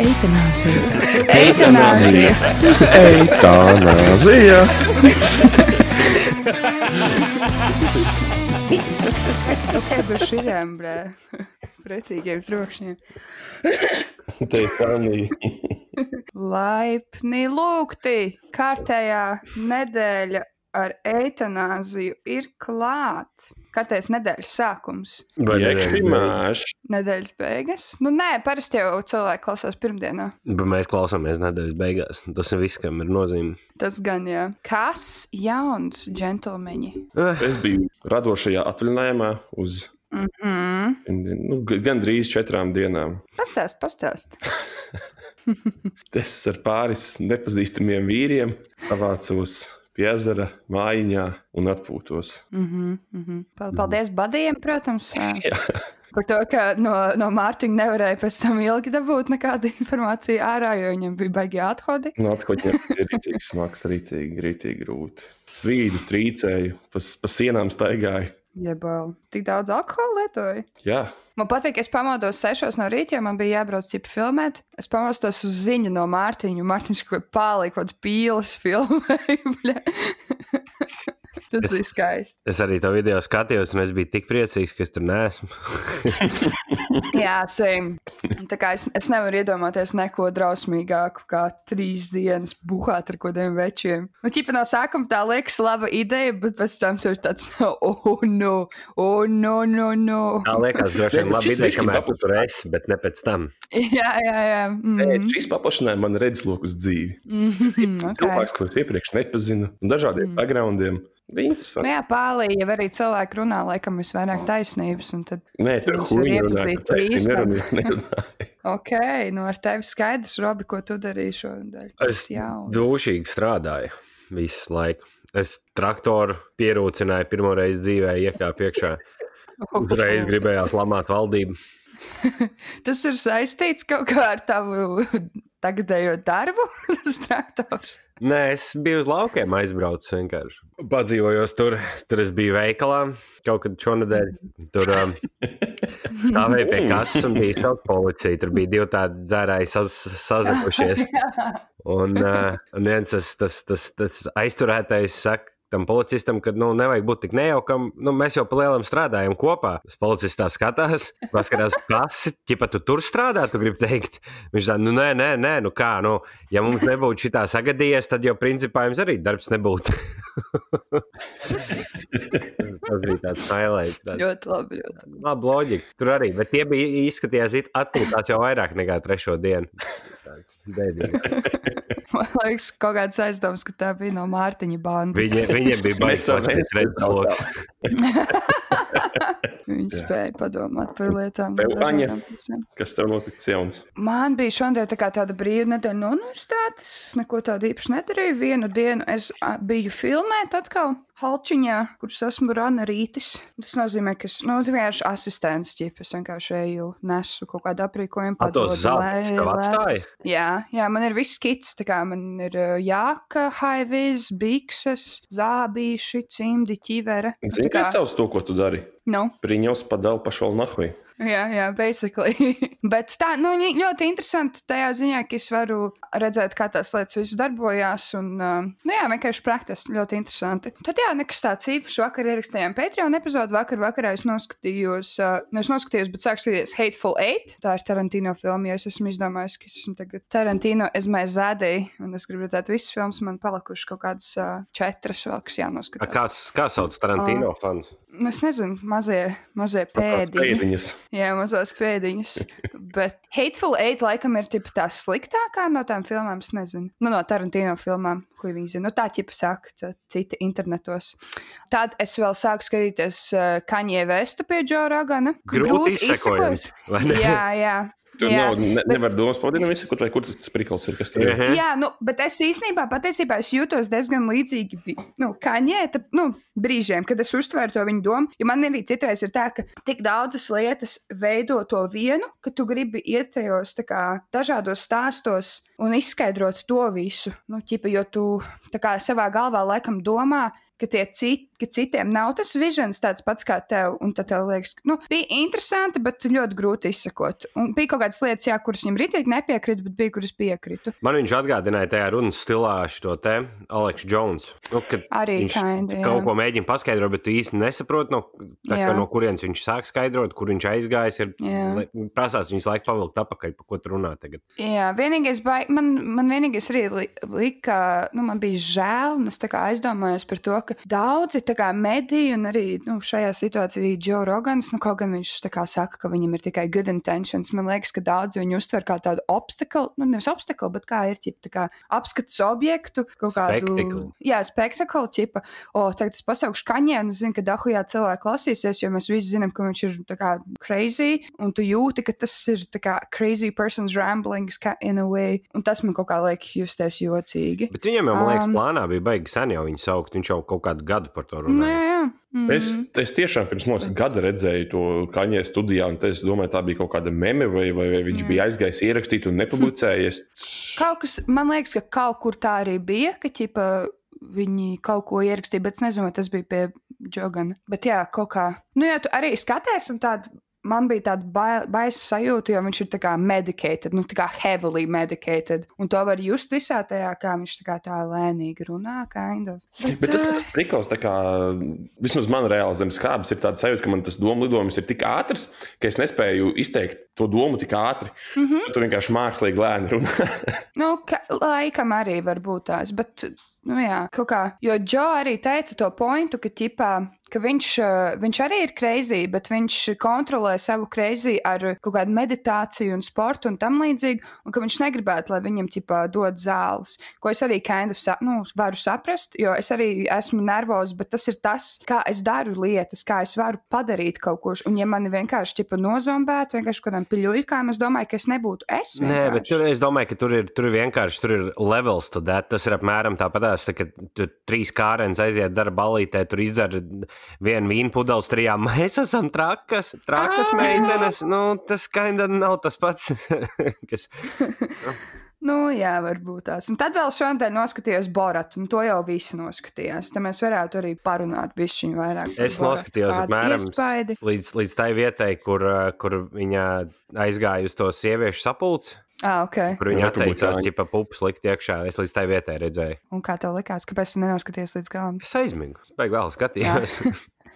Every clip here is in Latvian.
Eitanāzija. Eitanāzija. Eitanāzija. Ok, bez šiem pretīgiem trokšņiem. Te ir pelnīgi. Laipni lūgti! Kārtējā nedēļa ar eitanāziju ir klāts. Kārtējais nedēļas sākums. Vai nemēš? Nedēļas beigas. Nu, nē, parasti jau cilvēki klausās pirmdienā. Bet mēs klausāmies nedēļas beigās. Tas ir viss, kam ir nozīme. Tas gan jā. Kas jauns, džentlmeņi? Eh, Es biju radošajā atvaļinājumā uz Mhm. nu, g- gandrīz četrām dienām. Pastāst, pastāst. Es ar pāris nepazīstamiem vīriem savācos pie ezera, mājiņā un atpūtos. Mhm, mhm. Pal- Paldies badiem, protams. Par to, ka no, no Mārtiņa nevarēja pēc tam ilgi dabūt nekādu informāciju ārā, jo viņam bija baigi athodi. Nu, atkoņiem ir rītīgi smags, rītīgi, rītīgi grūti. Svīdu, trīcēju, pa, pa sienām staigāju. Jeb tik daudz alkohola lietoju. Jā, Man patīk, es pamodos sešos no rīta, jo man bija jābrauc cipu filmēt. Es pamostos uz ziņu no Mārtiņa, Mārtiņš kaut kā pārlika kaut kādas pīles filmēja. Tas Es- bija skaisti. Es arī to video skatījos, un es biju tik priecīgs, ka es tur neesmu. Jā, same. Tā kā es, es nevaru iedomāties neko drausmīgāku, kā trīs dienas buhāt ar kādiem večiem. Nu, ķipa no sākuma tā liekas laba ideja, bet pēc tam tur ir tāds, oh, no, oh, no, no, no. Tā liekas, droši vien šis ideja, kamēr tu tur esi, bet ne pēc tam. Jā, jā, jā. Mm. šis paplašināja man redzesloku uz dzīvi. Mm -hmm, okay. Cilvēks, kurus iepriekš nepazinu, un dažādiem mm. backgroundiem. Bija Nu, interesanti. jā, pāri jau arī cilvēki runā, laikam, visvairāk taisnības. un Tad, Nē, tur nerunāja- nerunāja. ok, nu ar tevi skaidrs, Robi, ko tu darīji šodien. Es dūšīgi strādāju visu laiku. Es traktoru pierūcināju pirmo reizi dzīvē, iekāpu iekšā. Uzreiz gribējās lamāt valdību. Tas ir saistīts kaut kā ar tavu tagadējo darbu, tas traktors. Nē, es biju uz laukiem aizbraucis vienkārši. Padzīvojos tur, tur es biju veikalā kaut kad šonadēļ. Tur um, stāvēja pie kases un bija sauc policija. Tur bija divi tādi dzērāji saz, sazakušies. Un, uh, un viens tas, tas, tas, tas aizturētais saka, tam policistam, ka nu, nevajag būt tik nejaukam. Nu, mēs jau palielam strādājam kopā. Tas policists tā skatās, paskatās, kas ķipa tu tur strādā, tu gribi teikt. Viņš tā, nu nē, nē, nē, nu kā, nu, ja mums nebūtu šitā sagadījies, tad jau principā jums arī darbs nebūtu. Tas bija tāds highlights. Tāds. ļoti labi. Ļoti. Labi, loģika. Tur arī, bet tie bija izskatījās atpūtās jau vairāk nekā trešo dienu. Tāds bēdīgi. Man liekas, kaut kāds aizdoms, ka tā bija no Mārtiņa bandas. Viņa, viņiem bija Mēs baigts redzesloks. Viņi spēja padomāt par lietām. Tev, Aņa? Kas tev notiks jauns? Man bija šodien tā tāda brīva nedēļa no universitātes. Es neko tādu īpaši nedarīju. Vienu dienu es biju filmēt atkal Halčiņā, kurš esmu Rana Rītis. Tas nozīmē, ka es nu, vienkārši asistents ķip. Es vienkārši eju, nesu kaut kādu aprīkojumu. A, tos padodu zeltus lē- tev atstāja? Jā, jā, man ir viss kits. Tā kā man ir ā, jāka, haiviz, bikses, zābīši, cimdi, ķivere. Zini, kā- kas savs to, ko tu dari? Nu, Priņos padal pašol nahui. Jā, jā, basically. Bet tā nu, ļoti interesanti tajā ziņā, ka es varu redzēt, kā tās lietas viss darbojās. Un, nu, jā, vienkārši praktiski ļoti interesanti. Tad, jā, nekas tāds īpašs. Vakar ierakstījām Patreon epizodi. Vakar vakarā es noskatījos, uh, nu, es noskatījos, bet sāku skatīties Hateful Eight. Tā ir Tarantino filma, jo es esmu izdomājis, ka es esmu tagad Tarantino ezmai zēdēji. Un es gribu redzēt visas filmas. Man palikušas kaut kādas četras vēl, kas A, jānoskatās. Kā, kā sauc Tarantino fans? Nu, es nezinu, mazie, mazie pēdiņi. Pēdiņas. Jā, mazās pēdiņas. Bet Hateful Eight laikam ir tipa tā sliktākā no tām filmām. Es nezinu, nu, no Tarantino filmām, ko viņi zina. Nu, tā ķipa saka, citi internetos. Tad es vēl sāku skatīties uh, Kaņē Vestu pie Džo Ragana. Grūti vai ne? Jā, jā. Tur jā. nav, ne, bet- nevar domas pavadināt visu, kur, vai kur tas prikals ir, kas tur ir. Mhm. Jā, nu, bet es īstenībā patiesībā es jūtos diezgan līdzīgi nu, Kaņē, nu, brīžiem, kad es uztveru to viņa domu. Jo man arī citreiz ir tā, ka tik daudzas lietas veido to vienu, ka tu gribi iet tajos tā kā, dažādos stāstos un izskaidrot to visu. Nu, ķipa, jo tu tā kā savā galvā laikam domā, ka, cit, ka citiem nav tas visions tāds pats kā tev, un tad tev liekas, ka nu, bija interesanti, bet ļoti grūti izsakot. Un bija kaut kādas lietas, jā, kuras viņam ritīgi nepiekrita, bet bija, kuras piekrita. Man viņš atgādināja tajā runas stilā šo te Aleksu Jones. Nu, Arī viņš kinda, jā. kaut ko mēģina paskaidrot, bet tu īsti nesaproti, no, tā, no kurienes viņš sāk skaidrot, kur viņš aizgājis. Ir, Jā. prasās viņas laiku pavilkt atpakaļ, par ko tu runā tagad. Jā, vienīgais, bai, man, man vienīgais arī li, lika, nu, man bija žēl, un es tā kā aizdomājos par to, ka daudzi tā kā mediji, un arī nu, šajā situācijā arī Joe Rogans, nu, kaut gan viņš saka, ka viņam ir tikai good intentions, man liekas, ka daudzi viņu uztver kā tādu obstaklu, nu, nevis obstaklu, bet kā ir ķip, kā apskates objektu, kaut kādu. Spektakli. Jā, spektaklu, ķipa, o, tagad es pasaukšu kaņē, un es zinu, ka dahujā cilvēki klausīsies, jo mēs visi zinām, ka viņš ir tā kā crazy, un tu jūti, ka tas ir tā kā crazy person's ramblings in a way, un tas man kaut kā liek justies jocīgi. Bet viņam jau, man liekas, Um, plānā bija baigi sen jau viņu saukt. Viņš jau kaut kādu gadu par to Nē, runāja. jā. Mm. Es, es tiešām pirms liekas, gada redzēju to kaņē studijā, un es domāju, tā bija kaut kāda meme, vai, vai, vai viņš Jā. bija aizgājis ierakstīt un nepublicējies. Kaut kas, man liekas, ka kaut kur tā arī bija, ka ķipa, viņi kaut ko ierakstīja, bet es nezinu, vai tas bija pie Jogana. Bet jā, kaut kā. Nu, jā, tu arī skaties, un tāda. Man bija tāda bai- baisa sajūta, jo viņš ir tā kā medicated, nu tā kā heavily medicated. Un to var just visā tajā, kā viņš tā kā tā lēnīgi runā, kind of. Bet tas ir ā, tas prikals, tā kā vismaz man reāli zem skābes ir tāds sajūta, ka man tas domu lidojums ir tik ātrs, ka es nespēju izteikt to domu tik ātri. mm -hmm. Tu vienkārši mākslīgi lēni runā. Nu, ka, laikam arī var būt tās, bet, nu jā, kaut kā. Jo Džo arī teica to pointu, ka, ķipā, ka viņš, eh, viņš arī ir crazy, bet viņš kontrolē savu crazy ar kaut kādu meditāciju un sportu un tam līdzīgi, un ka viņš negribētu, lai viņam, ķipā, dod zāles. Ko es arī kind of, sa nu, varu saprast, jo es arī esmu nervozs, bet tas ir tas, kā es daru lietas, kā es varu padarīt kaut ko. Un ja mani vienkārši, ķipā, nozombētu, vienkārši kādām piļuļkām, es domāju, ka es nebūtu es. Nē, bet vienkārši. tur, es domāju, ka tur ir, tur ir vienkārši tur ir levels to that. Tas ir apmēram tāpatās, tā, ka tur trīs kārēns aiziet darba balītē, tur izdzer vienu vīnu pudeli trijām. Mēs esam trakas, trakas Ā! meitenes. Nu, tas kainda nav tas pats. kas... Nu, jā, varbūt tās. Un tad vēl šodien noskatījos Boratu, un to jau visi noskatījās. Tad mēs varētu arī parunāt bišķiņu vairāk. Es noskatījos apmēram līdz, līdz tai vietai, kur, uh, kur viņa aizgāja uz to sieviešu sapulci, Ah, ok. kur Republikāņi. atteicās ķipa pupas likt iekšā. Es līdz tai vietai redzēju. Un kā tev likās, kāpēc tu nenoskaties līdz galam? Es aizmigu. Es beigās vēl skatījos.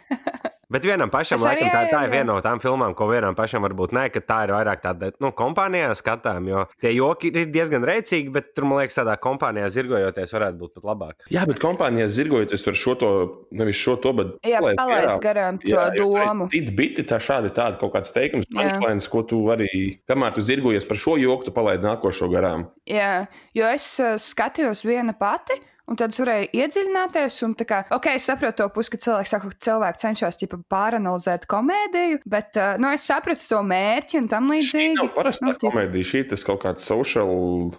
Bet vienam pašam, Es arī, laikam, tā, jā, tā jā, ir viena no tām filmām, ko vienam pašam varbūt nē, ka tā ir vairāk tāda nu, kompānijā skatām. Jo tie joki ir diezgan rēcīgi, bet tur, man liekas, tādā kompānijā zirgojoties varētu būt pat labāk. Jā, bet kompānijā zirgojoties var šo to, nevis šo to, bet Jā, palaist palaist garām to domu. Cits biti tā šādi tāda kaut kāds teikums, Jā. punchlines, ko tu arī, kamēr tu zirgojies par šo joku, tu palaidi nākošo garām. Jā, jo es uh, skatījos viena pati. Un tad es varēju iedziļināties, un tā kā, ok, es saprotu to pusi, ka cilvēks saka, ka cilvēki cenšas ķipa, pāranalizēt komēdiju, bet uh, nu, es sapratu to mērķi un tam līdzīgi. nav parastā Nu, nu, komēdija, šī ir kaut kāds social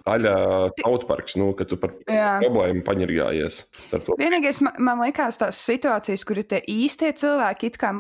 aļa tautparks, nu, ka tu par Jā. problēmu paņirgājies. Vienīgais, man, man liekas, tās situācijas, kur ir tie īstie cilvēki, it kā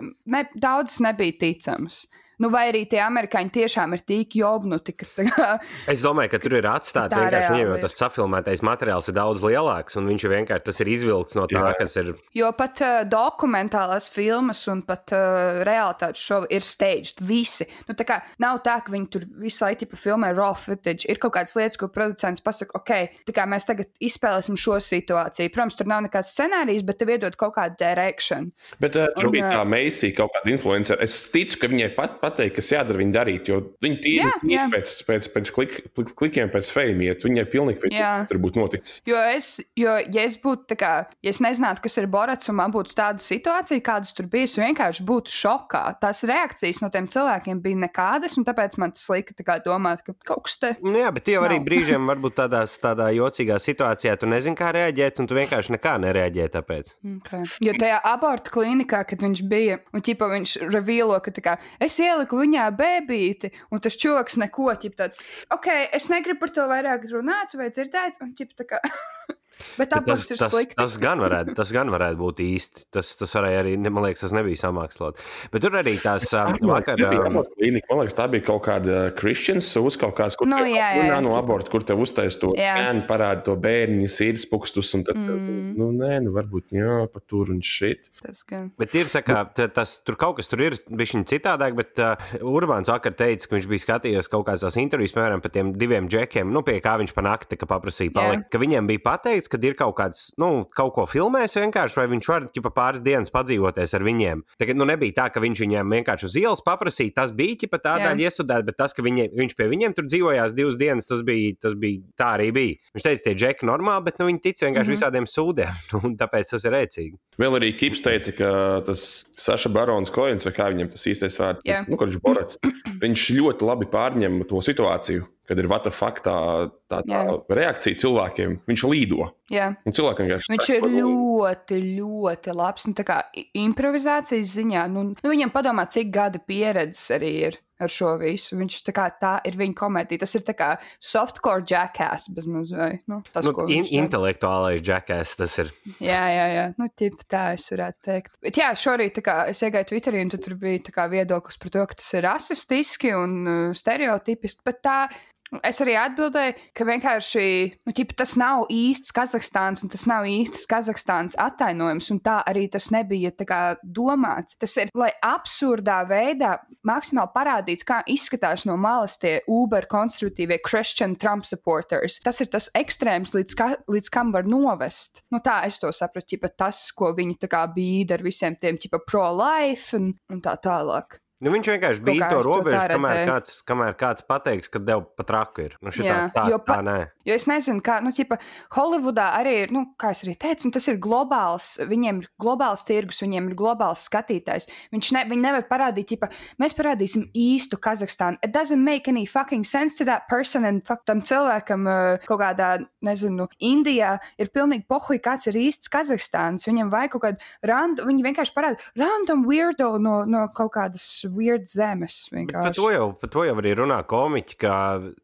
ne, daudzas nebija ticamas. Nu, vai arī tie amerikāņi tiešām ir tik jobnuti, ka tā Es domāju, ka tur ir atstāts Tā vienkārši viņam, jo tas safilmētais materiāls ir daudz lielāks, un viņš vienkārši tas ir izvilkts no tā, Jā. kas ir. Jo pat uh, dokumentālās filmas un pat uh, realitātes šovi ir staged visi. Nu, tā kā nav tā, ka viņi tur visu laiku tipa, filmē raw footage. Ir kaut kādas lietas, ko producents pasaka, ok, tā kā mēs tagad izspēlēsim šo situāciju. Protams, tur nav nekāds scenārijs, bet tev iedod kaut kādu direction. Bet uh, tur Un, bija tā meisija, kaut kāda influencer. Es ticu, ka viņai pat pateikt, kas jādara, viņa darīt, jo viņi tīri Jā, jā. pēc, pēc, pēc klik, klik, klikiem, pēc fame iet. Viņai pilnīgi pēc tur būtu noticis. Jo es, jo, ja es būtu tā kā, ja es nezinātu, kas ir Borats, un man būtu tāda situācija, kādas tur bija, es vienkārši būtu šokā. Tās reakcijas no tiem cilvēkiem bija nekādas, un tāpēc man tas lika tā kā domāt, ka kaut kas te. Nu, jā, bet jau arī brīžiem varbūt tādās, tādā jocīgā situācijā tu nezini, kā reaģēt, un tu vienkārši nekā nereaģē. Tāpēc. Okay. Jo tajā abortu klīnikā, kad viņš bija, un ķipa, viņš revīlo, ka tā kā, es ieliku viņā bēbīti, un tas čoks neko, ķip tāds, ok, es negribu par to vairāk runāt vai dzirdēt, un ķip tā kā. Bet aborts ir tas, slikti. tas, gan varētu, tas gan varētu būt īsti. Tas, tas varēja arī, ne- man liekas, tas nebija samākslot. Bet tur arī tās um, vakar. Nebija Um, Man liekas, tā bija kaut kāda Kristians uz kaut kādas, kur Nu, tev jā, jā, jā, no aborta, kur tev uztais to Jā. bērnu, parāda to bērnu, sīrspukstus, un tad, Mm. nu, nē, nu, varbūt, jā, pa tur un šit. Tas gan. Bet ir tā kā ta- tas, tur kaut kas tur ir bijis citādāk, bet uh, Urbāns vakar teica, ka viņš bija skatījies kaut kādas tās intervijas, piemēram, par tiem diviem džekiem, nu, pie kā viņš pa nakti ka paprasīja, palikt, ka viņiem bija pateikts, ka ir kaut kāds, nu, kaut ko filmēs vienkārši, vai viņš var ķipa, pāris dienas padzīvoties ar viņiem. Tagad, nu, nebija tā, ka viņš viņiem vienkārši uz ielas paprasīja, tas bija ķipa tā Jā. daļa iestudēt, bet tas, ka viņi, viņš pie viņiem tur dzīvojās divas dienas, tas bija, tas bija tā arī bija. Viņš teica, tie džeki normāli, bet nu, viņi tic vienkārši Mhm. visādiem sūdiem, un tāpēc tas ir rēcīgi. Vēl arī Kips teica, ka tas Saša Barons Koins, vai kā viņam tas īstais vārds, nu, kurš Borats, viņš ļoti labi pārņem to situāciju, kad ir vata faktā tā, tā Jā. reakcija cilvēkiem. Viņš līdo. Jā. Un cilvēkam vienkārši Viņš ir ļoti, ļoti labs. Nu, tā kā i- improvizācijas ziņā, nu, nu viņam padomā, cik gada pieredzes arī ir ar šo visu. Viņš tā kā tā ir viņa komēdija. Tas ir tā kā softcore jackass bez mazliet. Nu, tas, Nu, ko in, viņš intelektuālais džekās tas ir. Jā, jā, jā. Nu, tip, tā es varētu teikt. Bet jā, šorīt tā kā, es iegāju Twitterī, un tur bija tā kā viedoklis par to, ka tas ir rasistiski un uh, stereotipiski. Bet tā es arī atbildēju, ka vienkārši nu, ķipa, tas nav īsts Kazahstāns, un tas nav īsts Kazahstāns attainojums, un tā arī tas nebija kā, domāts. Tas ir, lai absurdā veidā maksimāli parādītu, kā izskatās no malas tie Uber konservatīvie Christian Trump supporters. Tas ir tas ekstrēms, līdz, ka, līdz kam var novest. Nu, tā es to sapratu, ķipa, tas, ko viņi kā bīda ar visiem tiem pro-life un, un tā tālāk. Nu, viņš vienkārši Kaut bija to to robežu, tā kamēr kāds, kamēr kāds pateiks, ka tev pat raku ir. Nu, šitā, Jā, tā, jo tā pa- nē. Jo es nezinu, kā, nu, ķipa, Holivudā arī ir, nu, kā es arī teicu, un tas ir globāls, viņiem ir globāls tirgus, viņiem ir globāls skatītājs. Viņš ne, viņi nevar parādīt, ķipa, mēs parādīsim īstu Kazahstānu. It doesn't make any fucking sense to that person, and fuck tam cilvēkam uh, kaut kādā, nezinu, Indijā ir pilnīgi pohuj, kāds ir īsts Kazahstāns. Viņam vajag kaut kādu random, viņi vienkārši parāda random weirdo no, no kaut kādas weird zemes. Par to, jau, par to jau arī runā komiķi, ka,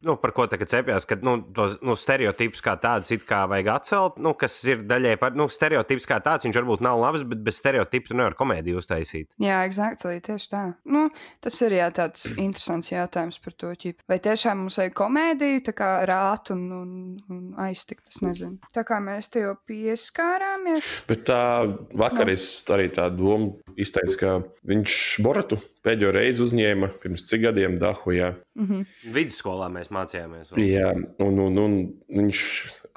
nu, par ko tagad cepjas, ka nu, tos nu, stereotipus kā tādus it kā vajag atcelt, nu, kas ir daļai par nu, stereotips kā tāds. Viņš varbūt nav labs, bet bez stereotipu tu nevar komēdiju uztaisīt. Jā, exactly, tieši tā. Nu, tas ir jā, tāds interesants jautājums par to, ķip. vai tiešām mums vajag komēdiju, tā kā rāt un, un, un aiztikt. Es nezinu. Tā kā mēs te jau pieskārāmies. Bet tā vakar Nu. es arī tādu domu izteicu, ka viņš Boratu pēdējo reizi uzņēma pirms cik gadiem Dahujā. Mhm. Vidusskolā mēs mācījāmies. vēl. Jā, un, un, un viņš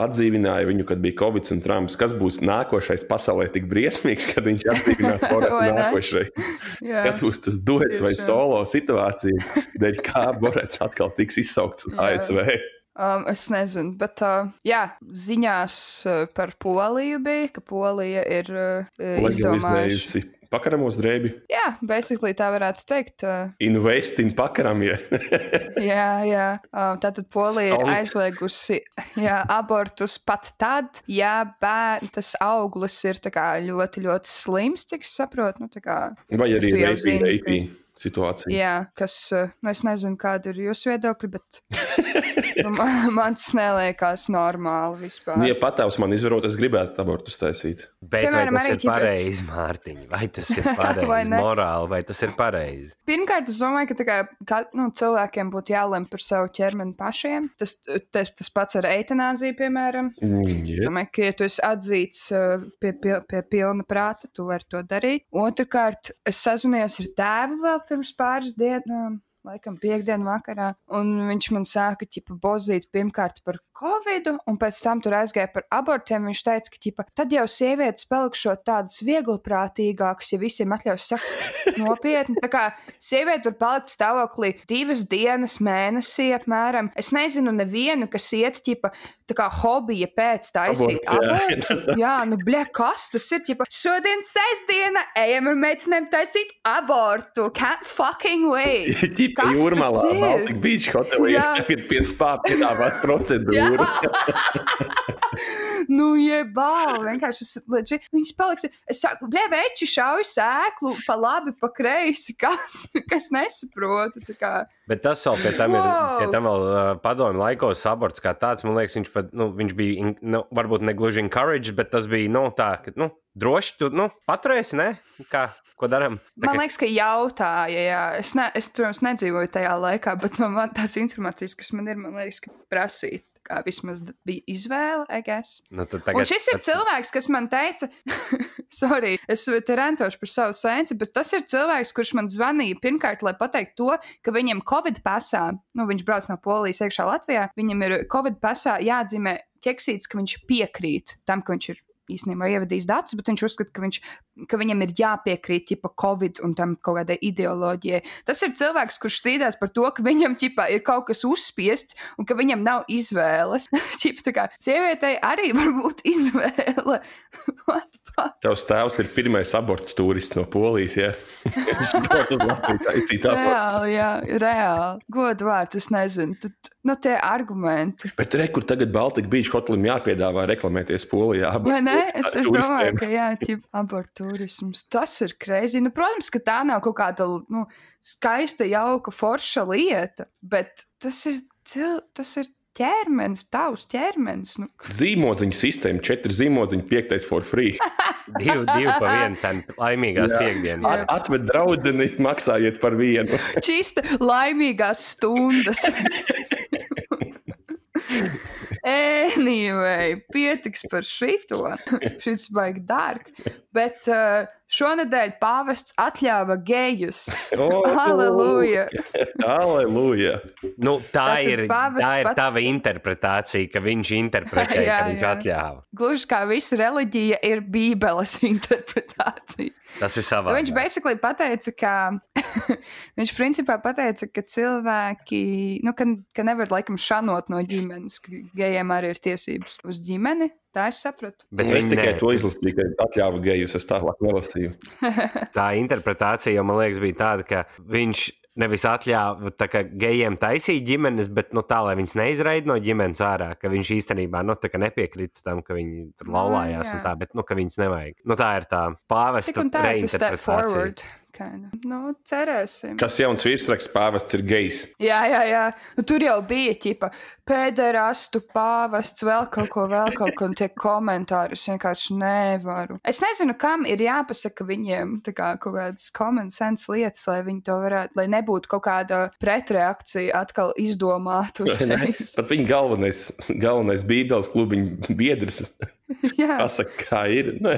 atdzīvināja viņu, kad bija Covid un Trumps. Kas būs nākošais pasaulē tik briesmīgs, kad viņš atdzīvinās ne? nākošais? Kas būs tas duets vai solo situācija, dēļ kā Borats atkal tiks izsaukts uz. ASV? Um, es nezinu, bet uh, jā, ziņās uh, par Poliju bija, ka Polija ir uh, izdomājusi. Pakaramos drēbi. Jā, basically tā varētu teikt. Uh, Invest in pakaramie. Jā, jā. Um, tātad Polija ir aizliegusi jā, abortus pat tad, ja bērn, tas auglis ir tā kā ļoti, ļoti slims, cik es saprotu. Nu, kā, Vai arī reipī, reipī situācija. jā, kas, uh, nu, es nezinu, kāda ir jūsu viedokļa, bet nu, man, man tas neliekas normāli vispār. Ja patēvs man izvarot, es gribētu abortus taisīt. Bet Piemēram, vai tas ir ķipes- pareizi, Mārtiņ? Vai tas ir Vai pareizi? ne? morāli, vai tas ir pareizi? Pirmkārt, es domāju, ka kā, ka, nu, cilvēkiem būtu jālem par savu ķermeni pašiem. Tas, tas, tas pats ar eitanāziju, piemēram. Mm, Es yeah. domāju, ka, ja tu esi atzīts uh, pie, pie, pie pilna prāta, tu vari to darīt. Otrakārt, es sazinājos ar tēvu vēl pirms pāris dienām. Laikam piekdienu vakarā, un viņš man sāka ķipa, bozīt pirmkārt par covid, un pēc tam tur aizgāja par abortiem. Viņš teica, ka ķipa, tad jau sievietes palikšot tādas vieglprātīgākas, ja visiem atļaus sakt nopietni. Tā kā sieviete var palikt stāvoklī divas dienas mēnesī apmēram. Es nezinu nevienu, kas iet ķipa, tā kā hobija pēc taisīt Aborts, jā. Jā, nu, blē, kas tas ir? Ķipa, šodien sestdiena, ejam ar meitenēm taisīt abortu. Can't fucking wait. kas Jūrmalā? Baltic Beach hotelī, tagad pie spā piedāvāt procedūru. nu, jebā, vienkārši es leģi, viņas paliks. Es saku, bļē, veči šauj sēklu pa labi, pa kreisi, kas, kas nesaprotu. tā kā. Bet tas vēl pie tam ir. Wow! Pie tam vēl uh, padomju laikos aborts kā tāds, man liekas, viņš, pat, nu, viņš bija, in, nu, varbūt ne gluži encouraged, bet tas bija, nu, tā, ka, nu, droši tu, nu, paturēsi, ne? Kā, ko darām? Man liekas, ka jautāja, jā. Es, ne, es, protams, nedzīvoju tajā laikā, bet no man, tās informācijas, kas man ir, man liekas, ka prasīt. Kā vismaz bija izvēle, guess. Nu, Tagad, un šis ir cilvēks, kas man teica, sorry, es te rentošu par savu sēnci, bet tas ir cilvēks, kurš man zvanīja pirmkārt, lai pateiktu to, ka viņam Covid pasā, nu, viņš brauc no Polijas iekšā Latvijā, viņam ir Covid pasā jāatzīmē ķeksīts, ka viņš piekrīt tam, ka viņš ir īstenībā ievadījis datus, bet viņš uzskata, ka, viņš, ka viņam ir jāpiekrīt ķipa Covid un tam kaut kādai ideoloģijai. Tas ir cilvēks, kurš strīdās par to, ka viņam ķipa ir kaut kas uzspiests un ka viņam nav izvēles. ķipa, tā kā sievietei arī var būt izvēle. Tavs tēvs ir pirmais abortu turists no Polijas. Ja? Viņš Latviju taisīt abortus. Reāli, jā, reāli. Godu vārds, es nezinu. Tad, nu, tie argumenti. Bet re, kur tagad Baltika Beach hotelim jāpiedāvā reklamēties Polijā? Vai ne? Es, es domāju, ka jā, ķip, aborturisms. Tas ir krēsli. Nu, protams, ka tā nav kaut kāda nu, skaista, jauka, forša lieta, bet tas ir, cil, tas ir ķermenis, tavs ķermenis. Nu, Zīmodziņu sistēma, četri zīmodziņi, piektais for free. Divi, divi pa vienu cenu. Laimīgās Jā. piekdienas. At, atved draudzeni, maksājiet par vienu. čista laimīgās stundas. Anyway, pietiks par šito. Šis baigi dārgi. Bet uh, šonadēļ pāvests atļāva gejus. Oh, Halleluja! Halleluja! Nu, tā, Tātad ir, tā ir pat- tava interpretācija, ka viņš interpretēja, Jā, ka viņš jā. atļāva. Gluži kā visa reliģija ir Bībeles interpretācija. Tas ir Nu, savā. viņš basically pateica, ka viņš principā pateica, ka cilvēki, nu, ka, ka nevar laikam šanot no ģimenes, ka gejiem arī ir tiesības uz ģimeni. Tā es sapratu. Bet es viņi tikai ne. to izlasīju, ka atļāva gejus. Es tālāk nelasīju. Tā interpretācija man liekas bija tāda, ka viņš nevis atļāva gejiem taisīt ģimenes, bet nu, tā, lai viņas neizraida no ģimenes ārā, ka viņš īstenībā nu, nepiekrita tam, ka viņi tur Nu, laulājās jā. un tā, bet nu, ka viņas nevajag. Nu, tā ir tā pāvesta reinterpretācija. Kind of. Nu, cerēsim. Kas jauns virsraksts pāvests ir gejs? Jā, jā, jā. Nu, tur jau bija ķipa pēderastu pāvests, vēl kaut ko, vēl kaut ko, un tie komentāri. Es vienkārši nevaru. Es nezinu, kam ir jāpasaka viņiem tā kā, kaut kādas common sense lietas, lai viņi to varētu, lai nebūtu kaut kāda pretreakcija atkal izdomāta. Pat viņa galvenais, galvenais bībeles klubiņa biedrs Jā. pasaka, kā ir. Nē,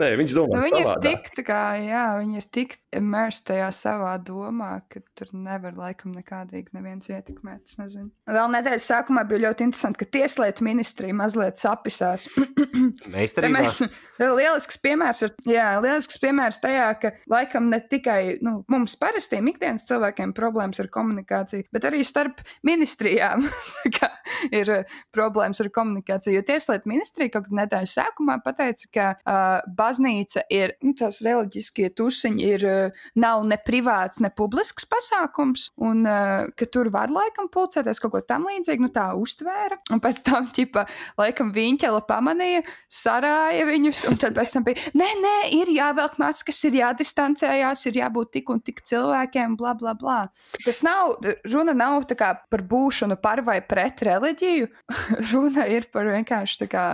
nē viņš domā, Nu, viņi ir tik, tā kā, jā, viņi ir tik immersed tajā savā domā, ka tur nevar laikam nekādīgi neviens ietekmēt. es nezinu. Vēl nedēļas sākumā bija ļoti interesanti, ka Tieslietu ministrija mazliet sapisās. Meistarībā. mēs, lielisks piemērs, ir, jā, lielisks piemērs tajā, ka laikam ne tikai nu, mums parastiem ikdienas cilvēkiem problēmas ar komunikāciju, bet arī starp ministrijām Tā kā ir uh, problēmas ar komunikāciju. Jo Tieslietu ministrija kaut kādā nedēļas sākumā pateica, ka uh, baznīca ir, nu, tās reliģiskie tusiņi ir, uh, nav ne privāts, ne publisks pasākums, un uh, ka tur var laikam pulcēties kaut ko tam līdzīgu, nu tā uztvēra. Un pēc tam, ķipa, laikam viņķela pamanīja, sarāja viņus, un tad pēc tam bija, nē, nē, ir jāvelk maskas, ir jādistancējās, ir jābūt tik un tik cilvēkiem, bla, bla, bla. Tas nav, runa nav kā par būšanu par vai pret reliģiju, runa ir par vienkārši kā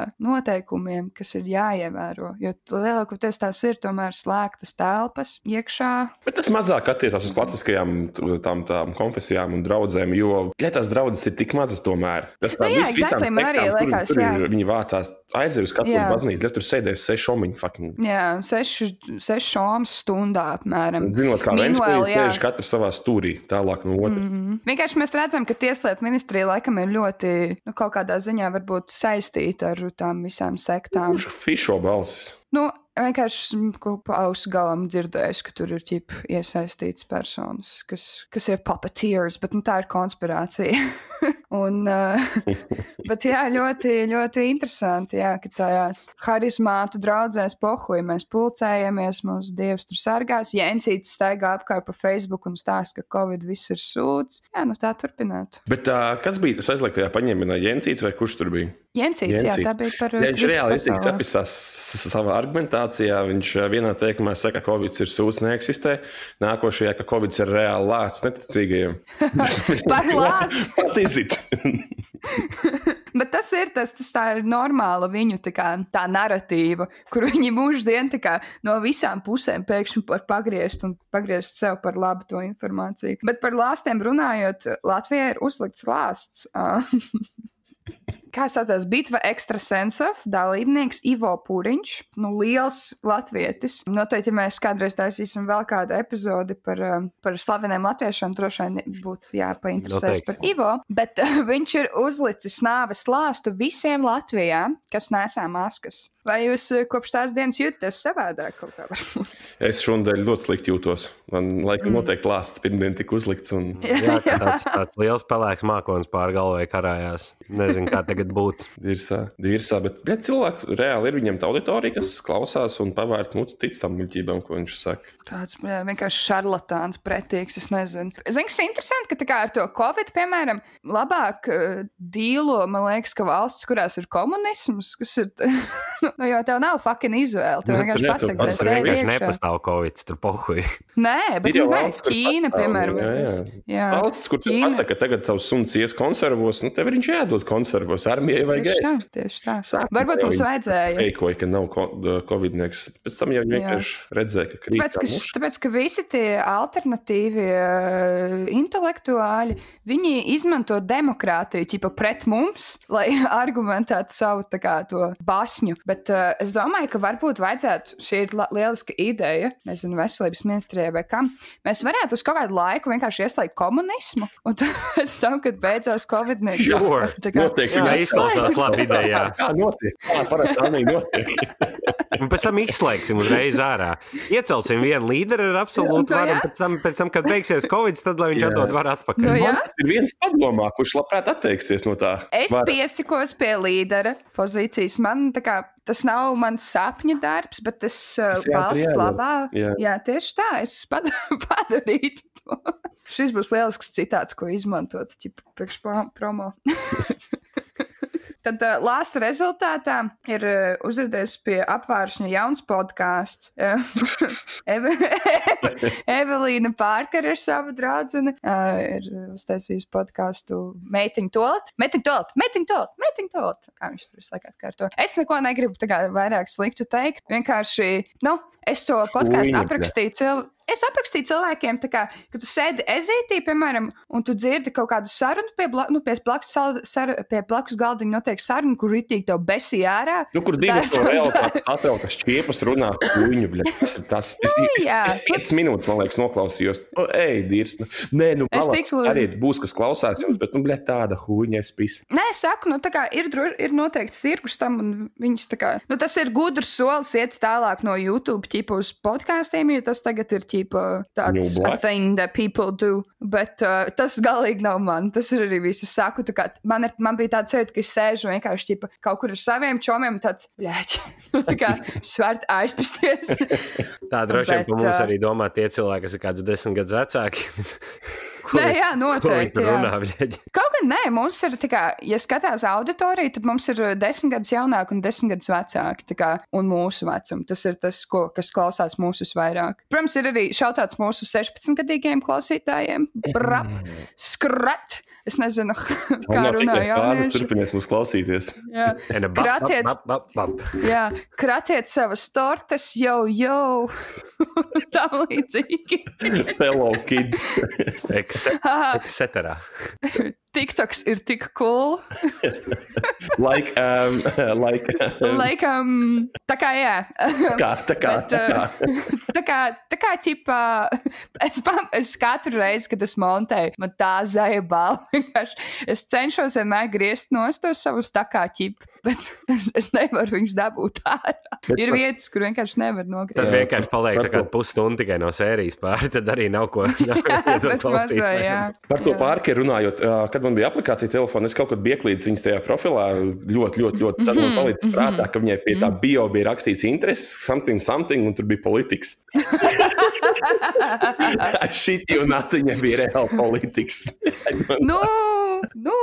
noteikumiem, kas ir jāievēro, jo lielākoties tās ir tomēr slēgtas telpas iekšā. Bet tas mazāk attiecās uz klasiskajām tām, tām konfesijām un draudzēm, jo ja tās draudzes ir tik mazas tomēr. Tas tā Nu jā, exactly, man arī tur- liekas, tur jā. ir- Viņi vācās aiziet uz katru baznīcu, tur sēdēs seši omiņi. fucking. Jā, sešu, sešu omas stundā apmēram. Zinot, kā jā. sēž katrs savā stūrī, tālāk no otras. Mm -hmm. Vienkārši mēs redzam, ka Tieslietu ministrija laikam ir ļoti, nu, kaut kādā ziņā varbūt saistīta ar tām visām sektām. Kurš fišo balsis? Nu, vienkārši ausu galam dzirdējis, ka tur ir ķip iesaistīts personas, kas, kas ir puppeteers, bet nu, tā ir konspirācija. un, uh, Bet jā, ļoti, ļoti interesanti, jā, ka tajās harizmātu draudzēs pohuja mēs pulcējamies, mūsu dievs tur sargās. Jēncīts staigā apkārt pa Facebook un stāsta, ka Covid viss ir sūds. Jā, nu tā turpināt. Bet uh, kas bija tas aizliegtajā paņēmienā? Jēncīts vai kurš tur bija? Jēncīts, jā, tā bija par. Ja viņš reāli izteikti apvisās savā argumentācijā. Viņš vienā teikumā saka, ka Covid ir sūds, neeksistē. Nākošajā, ka Covid ir reāli lācis neticīgajiem. par lāci! Pat izit! Bet tas ir tas, tas tā ir normāla viņu tā, kā, tā narratīva, kur viņi mūždien kā, no visām pusēm pēkšņi pagriezt un pagriezt sev par labu to informāciju. Bet par lāstiem runājot, Latvijai ir uzlikts lāsts. Kā saucās, bitva ekstrasensov dalībnieks Ivo Pūriņš, nu, liels latvietis. Noteikti, ja mēs kādreiz taisīsim vēl kādu epizodi par, um, par slaveniem latviešiem, droši vien būtu jāpainteresēs par Ivo, bet uh, viņš ir uzlicis nāves lāstu visiem Latvijā, kas nesā maskas. Vai jūs uh, kopš tās dienas jūtaties savādāk? Es šodien ļoti slikti jūtos. Man laikam mm. noteikti lāsts pirmdien tika uzlikts. Un... jā, tāds, tāds liels pelēks mākonis pār galvai karājās. Nezinu, kā tagad būtu. Dirsā, dirsā, bet ja cilvēks reāli ir viņam tā auditorija, kas klausās un pavērt muti tic tam muļķībām, ko viņš saka. Tāds jā, vienkārši šarlatāns, pretīgs, es nezinu. Zinu, kas ir interesanti, ka tā kā ar to Covid, piemēram, labāk uh, dīlo, man liekas, ka valsts, kurās ir komunisms, kas ir, nu, jo tev nav fucking izvēle, tev vienkārši pasaka, ka tas ir vienkārši nepastāv Covid, tur pohuj. Nē, bet nu, nē, Ķīna, piemēram, jā, jā. Jā. valsts, kur Ķīna. pasaka, ka tagad tavs suns ies konservos, nu tev viņš jādod konservos, armijai vajag ēst. Tā, tieši tā. Sākumā Varbūt mums vajadzēja. Eikoja, ka nav covidnieks, pēc tam jau vienkārši redzēja, ka krīt. Tāpēc, ka, tāpēc, ka visi tie alternatīvie uh, intelektuāļi, viņi izmanto demokrātiju, ķipa pret mums, lai argumentētu savu tā kā to basņu. Bet uh, es domāju, ka varbūt vajadzētu, šī ir lieliska ideja, nezinu, veselības ministrijai vai kam, mēs varētu uz kaut kādu laiku vienkārši ieslēgt komunismu, un tad pēc tam, kad beidzās Covid-19. Sure. Tā kā notiek, jā, izklausās labi ideja. Kā notiek? Kā parasti tā notiek? un pēc tam izslēgsim uzreiz ārā. Iecelsim vienu līderi ar absolūtu nu varu, un pēc tam, pēc tam, kad beigsies Covid, tad lai viņš jā. atdod varu atpakaļ. Nu, jā. ir viens padomā, kurš labprāt atteiksies no tā. Es vara. piesikos pie līdera pozīcijas. Man tā kā tas nav mans sapņu darbs, bet tas uh, valsts labā. Jā. jā, tieši tā, es padarītu to. Šis būs lielisks citāts, ko izmantot, priekš promo. Tad uh, lāsta rezultātā ir uh, uzrādījis pie apvāršņa jauns podkāsts. Eve Evelīna Pārkara ir sava draudzene. Uh, ir uztaisījusi podkāstu Meitiņu tolet. Meitiņu tolet, meitiņu tolet, meitiņu tolet. Kā viņš tur visu laiku atkārto. Es neko negribu tagad vairāk sliktu teikt. Vienkārši, nu, es to podkāstu aprakstīju cilvēku es aprakstīju cilvēkiem, kā, ka tu sēdi ezītī, piemēram, un tu dzirdi kaut kādu sarunu pie, bla, nu, pie, blakus, sar, pie blakus galdiņa, notiek saruna, kur rītīgi tev besī ārā. Nu, kur divi to realitāti atvēlkas šķiepas runā, kuņu, bļa, tas ir tas. Es, nu, es, es, es 5 minūtes, man liekas, noklausījos. O, ej, dīrs, nu, nē, nu, tiku... arī būs, kas klausās jums, bet, nu, bļa, tāda huņa es pis. Nē, es saku, nu, tā kā ir, ir noteikti tirgus tam, un viņas tā kā, nu, tas ir gudrs solis iet tālāk no YouTube, ķipa uz podkāstiem, jo tas tagad ir ķipa tāds a thing that people do. Bet uh, tas galīgi nav man. Tas ir arī viss. Es saku, kā, man, ir, man bija tāds sajūta, ka es sēžu vienkārši ķipa, kaut kur ar saviem čomiem, tāds blēķi. tā kā svērt aizpasties. tā droši vien, ka mums uh, arī domā tie cilvēki, kas ir kāds desmit gadus vecāki. Ko nē, jā, noteikti. Jā. Runā, Kaut gan nē, mums ir, kā, ja skatās auditoriju, tad mums ir uh, desmit gadus jaunāki un desmit gadus vecāki. Kā, un mūsu vecums. Tas ir tas, ko, kas klausās mūsu vairāk. Protams, ir arī šautāts mūsu 16-gadīgiem klausītājiem. Brap, skrat! Es nezinu, kā runā jaunieši. Turpiniet mums klausīties. Jā, kratiet, jā, kratiet savas tortes, jau, jau. Tā līdzīgi. Hello, kids. Etc. TikToks ir tik cool. like, um, like, um, like um, tā kā, jā. kā, tā kā, Bet, tā kā. Uh, tā kā, tā kā, ķipā, es, es katru reizi, kad es montēju, man tā zaļa balva. es cenšos vienmēr griezt nost tos savus tā kā ķip bet es, es nevaru viņus dabūt ārā. Bet ir vietas, kur vienkārši nevar nogriezt. Tad vienkārši paliek tā kā pusstundu tikai no sērijas pāri, tad arī nav ko tādu. Par to pāri runājot, kad man bija aplikācija telefonā, es kaut kad biju iekļīdis viņas tajā profilā. Ļoti, ļoti, ļoti sen man mhm, palicis prātā, mhm. ka viņai pie tā bio bija rakstīts intereses, something, something, un tur bija politikas. Šī jūnātiņa bija reāla politikas. nu, nu,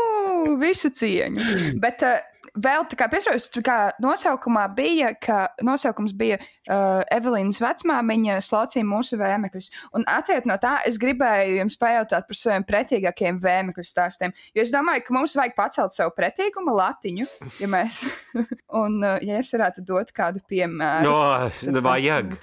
visu cieņu. Bet, uh, vēl tā kā piesaucos, kā nosaukumā bija, ka nosaukums bija uh, Evelīnas vecmāmiņa slaucīja mūsu vēmekļus. Un attiet no tā, es gribēju jums pajautāt par saviem pretīgākiem vēmekļu stāstiem. Jo es domāju, ka mums vajag pacelt savu pretīguma latiņu, ja mēs, un uh, ja es varētu dot kādu piemēru. No, tad vajag.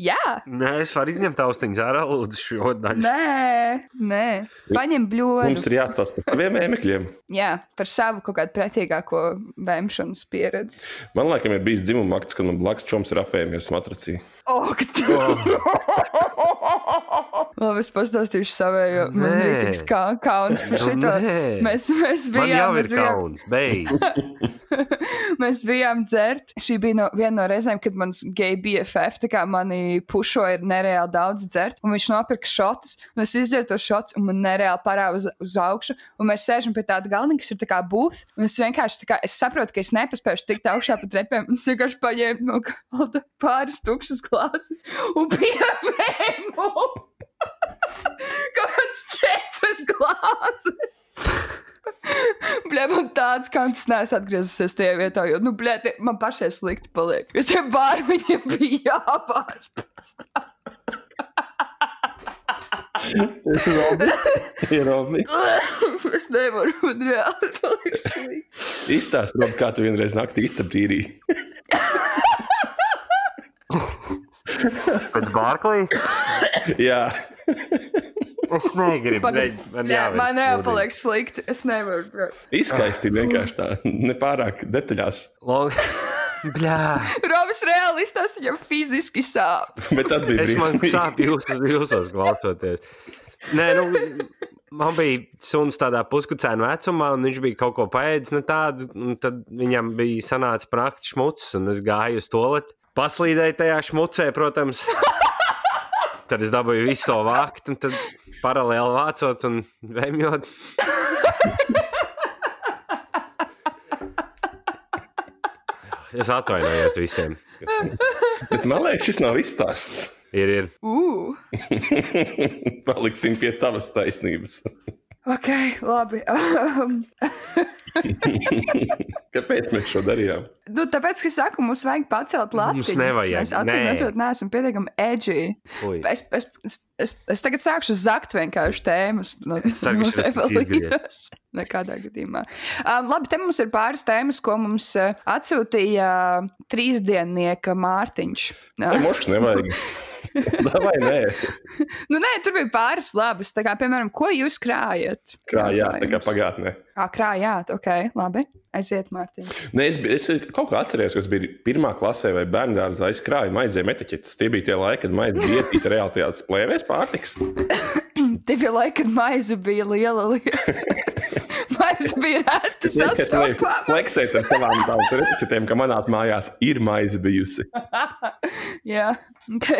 Jā. Nē, es varu izņemt austiņas ārā, lūdzu, šo daļu. Nē, nē. Paņem bļodu. Mums ir jāstāsta par saviem vēmekļiem. Jā, par savu kaut kādu pretīgāko vēmšanas pieredzi. Man liekas, ir bijis dzimuma akts, kad man blakus čoms ir apējamies matracī. Oh, Labi, es pastāstīšu savējo. Man bija tik kā kauns par šito. Mēs, mēs bijām. Man jau ir kauns, beidz. mēs bijām dzert. Šī bija no, viena no reizēm, kad mans gay BFF, kā mani pušoja nereāli daudz dzert, un viņš nopirka šotus, un es izdzēru to šotus, un man nereāli parāda uz, uz augšu, un mēs sēžam pie tāda galda, kas ir tā kā būth, un es vienkārši, kā, es saprotu, ka es nepaspēju tikt augšā pa trepēm, un es vienkārši paņēmu no galda pāris tukšas glāzes un pievēmu kaut kāds četras glāzes. Bļā, man tāds kāds neesmu atgriezusies tajā vietā, jo, nu, bļā, man pašai slikti paliek, jo tie bārmiņiem bija jāpāc pēc tam. Ir Robi. es nevaru, man reāli paliek slikti. Izstāst, Robi, kā tu vienreiz naktī iztabtīrīji. Pēc Bārklī? Jā. Es negribu. Pag... Ne, man jā, man jāpaliek slikti. Es nevaru. Izskaisti vienkārši tā, nepārāk detaļās. Long... Bļā. Romas realistas viņam fiziski sāp. Bet tas bija es man sāp jūs, jūsos klausoties. Nē, nu, man bija suns tādā puskucēnu vecumā, un viņš bija kaut ko paēdis ne tādu, un tad viņam bija sanācis praktiski šmucis, un es gāju uz toleti. Paslīdēju tajā šmucē, protams. tad es dabūju visu to vākt, un tad paralēli vācot un vēmjot. es atvainojos visiem. Bet man liekas, šis nav izstāsts. Ir, ir. Uh. Paliksim pie tavas taisnības. Ok, labi. Um. Kāpēc mēs šo darījām? Nu, tāpēc, ka es saku, mums vajag pacelt latiņu. Mums nevajag. Mēs acīm redzot, neesam pietiekami edgy. Es, es, es, es, tagad sākšu zakt vienkārši tēmas. No, es ceru, ka tas ir nekādā gadījumā. Um, labi, te mums ir pāris tēmas, ko mums uh, atsūtīja uh, trīsdiennieka Mārtiņš. Ja, Mošs nevajag. Vai nē? nu, nē, tur bija pāris labas. Kā, piemēram, ko jūs krājat? Krājāt, tā kā pagātnē. Kā krājāt, ok, labi. Aiziet, Mārtiņ. Nē, es, es kaut kā atceros, ka tas bija pirmā klasē vai bērnu dārzā. Es krāju maizēm etiķetes. Tie bija tie laiki, kad maize bija ietīta reāli tajās plēvēs pārtiks. Tie bija laiki, kad maize bija liela lieta. maize bija reta sastopama. Fleksēt ar tavām tādām etiķetēm, ka manās mājās ir maize bijusi. Jā, ok.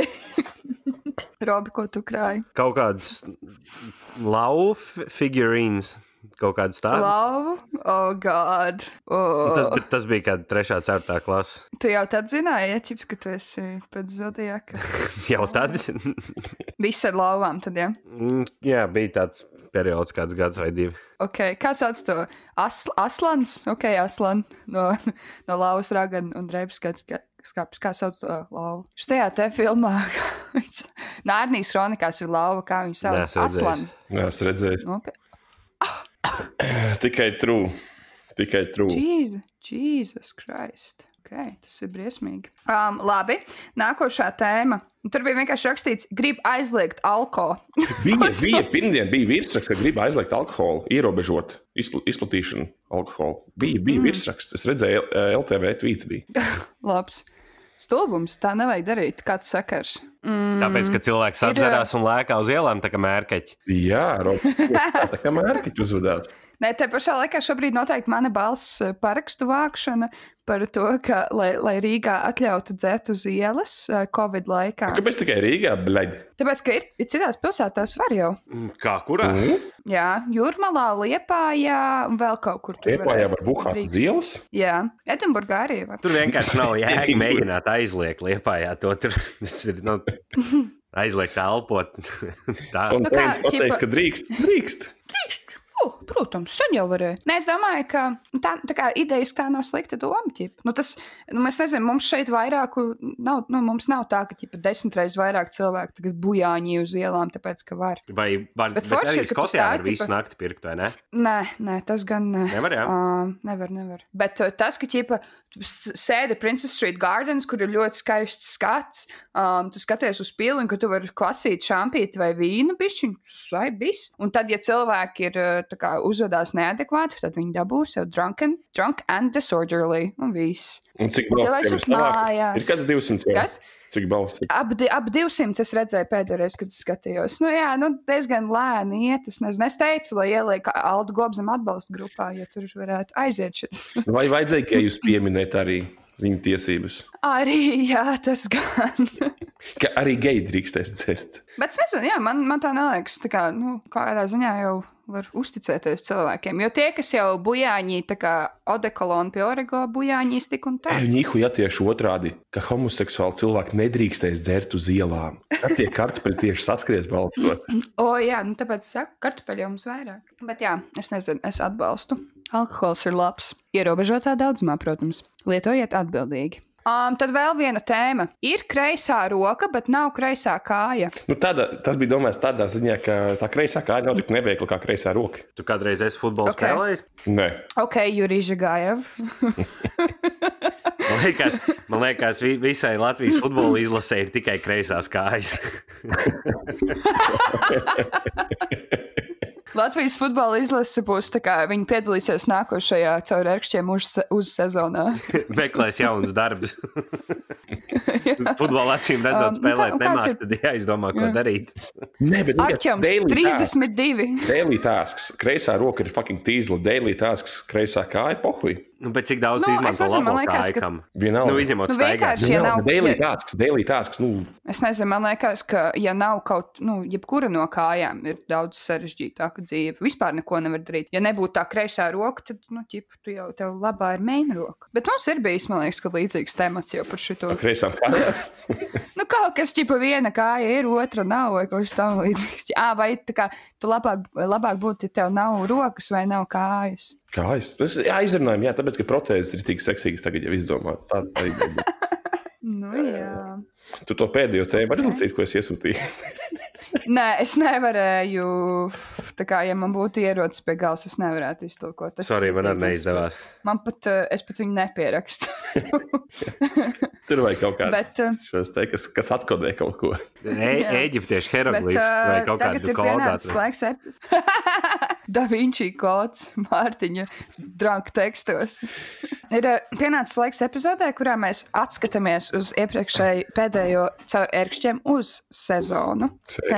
Robi, ko tu krāji? Kaut kādas laufu figurīnas kaut kādas tādas. Love, oh, God. Oh. Tas, tas bija kā 3. un 4. klase. Tu jau tad zināji, ja čips, ka tu esi pēc zodiaka. jau tad? Viss ar lauvām, tad, ja? Mm, jā, bija tāds periods, kāds gads vai divi. Okay. Kā sauc to? As, aslans? Ok, aslan no, no lauvas raga un drēbes skats. Skāpis, kā sauc to lauvu? Šajā te filmā Nārnijas kronikās ir lauva, kā viņu sauc. Aslans. Jā, es redzēju. Nopietni. Tikai true. Tikai true. Jesus, Jesus Christ. Okay, tas ir briesmīgi. Um, labi, nākošā tēma. Tur bija vienkārši rakstīts, grib aizliegt alkoholu. Viņa bija pirmdien, bija virsraksts, ka grib aizliegt alkoholu, ierobežot izpl izplatīšanu alkoholu. Bija, bija mm. virsraksts, es redzēju, LTV tvīts bija. Labs. Stulbums, tā nevajag darīt. Kāds sakars? Mm, Tāpēc, ka cilvēks apdzerās un lēkā uz ielām, tā kā mērķi. Jā, Rob, tā kā mērķi uzvedās. Nē, te pašā laikā šobrīd noteikti mana balss parakstu vākšana par to, ka, lai, lai Rīgā atļautu dzert uz ielas Covid laikā. Kāpēc tikai Rīgā, bleģi? Tāpēc, ka ir, ir citās pilsētās var jau. Mm, kā kurā? Mm. Jā, Jūrmalā, Liepājā un vēl kaut kur tur. Liepājā var buhāt uz ielas? Jā, Edinburgā arī var. Tur vienkārši nav jēga mēģināt aizliegt Liepājā to tur. Tas ir, nu, aizliegt elpot. Tā. Un nu, kā, pateiks, ķipa... ka drīkst. Drīkst. drīkst. Oh, protams, sen jau varēja. Nē, es domāju, ka tā, tā kā idejas kā nav slikta doma. Nu, tas, nu, mēs nezinām, mums šeit vairāk, nav, nu, mums nav tā, ka ķipa, desmit reizes vairāk cilvēku tagad bujāņi uz ielām, tāpēc, ka var. Vai var, bet, bet forši, arī Skotijā var visu nakti pirkt, vai ne? Nē, nē, tas gan ne. Nevar, jā. Uh, nevar, nevar. Bet uh, tas, ka, ķipa, tu sēdi Princess Street Gardens, kur ir ļoti skaists skats, um, tu skaties uz pili, un ka tu vari klasīt šampīti vai vīnu pišķiņu, vai bis. Un tad, ja cilvēki ir kā, uzvedās neadekvāti, tad viņi dabūs sev drunken, drunk and disorderly. Un viss. Un cik balss ir mājās? Ir kāds 200. Jā. Kas? Cik balss ir? Ap, ap 200 es redzēju pēdējo reizi, kad skatījos. Nu, jā, nu, diezgan lēni iet. Es, nezinu, es teicu, lai ieliek Aldu Gobzem atbalstu grupā, jo tur varētu aiziet šis. Vai vajadzēja, ka jūs pieminētu arī viņa tiesības? Arī, jā, tas gan. ka arī geji drīkstēs dzert. Bet es nezinu, jā, man, man tā neliekas, tā kā, nu, kādā ziņā jau var uzticēties cilvēkiem. Jo tie, kas jau bujāņī, tā kā odekolona pie orego bujāņīs, tik un tā. Viņi ja tieši otrādi, ka homoseksuāli cilvēki nedrīkstēs dzert uz ielām. Tad tie kartupeļi tieši saskries balsot. o, jā, nu tāpēc saku, kartupeļi jums vairāk. Bet jā, es nezinu, es atbalstu. Alkohols ir labs. Ierobežotā daudzumā, protams. Lietojiet atbildīgi. Um, tad vēl viena tēma. Ir kreisā roka, bet nav kreisā kāja. Nu, tāda, tas bija domāts tādā ziņā, ka tā kreisā kāja nav tik neveikla kā kreisā roka. Tu kādreiz esi futbols okay. spēlējis? Nē. Ok, Jurija Gājev. man liekas, man liekas, visai Latvijas futbola izlasē ir tikai kreisās kājas. Latvijas futbola izlase būs tā kā viņi piedalīsies nākošajā caur ērkšķiem uz, uz sezonā. Meklēs jaunas darbus. Futbola acīm redzot, um, spēlēt um, nemāk, ir... tad jāizdomā, ko jā. darīt. Nē, bet Arķems, 32. Daily tasks. Kreisā roka ir fucking tīzla. Daily tasks. Kreisā kāja pohuj. Nu, bet cik daudz nu, izmanto labo liekas, laikam? Ka... Vienalga. Nu, izņemot nu, vienkārši, ja nav... Daily tasks, daily tasks, nu. Es nezinu, man liekas, ka, ja nav kaut, nu, jebkura no kājām ir daudz sarežģītāka dzīve. Vispār neko nevar darīt. Ja nebūtu tā kreisā roka, tad, nu, ķip, tu jau tev labā ir main roka. Bet mums ir bijis, man liekas, ka līdzīgs temats jau par šito. Kreisām kājām? kaut kas, ķipa, viena kāja ir, otra nav, vai kaut kas tam līdzīgs. Jā, vai tā kā tu labāk, labāk būtu, ja tev nav rokas vai nav kājas. Kājas? Tas ir aizrunājumi, jā, tāpēc, ka protēzes ir tik seksīgas tagad jau izdomātas. Tā arī ir. nu, jā. Tu to pēdējo tēmu vari lasīt, ko es iesūtīju. Nē, es nevarēju. Tā kā, ja man būtu ierocis pie galvas, es nevarētu iztulkot. Tas arī man arī neizdevās. Man pat, eh, es pat viņu nepierakstu. Tur vajag kaut kādu šos te, kas, kas atkodē kaut ko. E Eģiptiešu hieroglifs vai kaut kādu kodu. Laiks epis. da Vinci kods Mārtiņa drānku tekstos. Ir eh, pienācis laiks epizodē, kurā mēs atskatāmies uz iepriekšēju pēdējo caur ērkšķiem uz sezonu.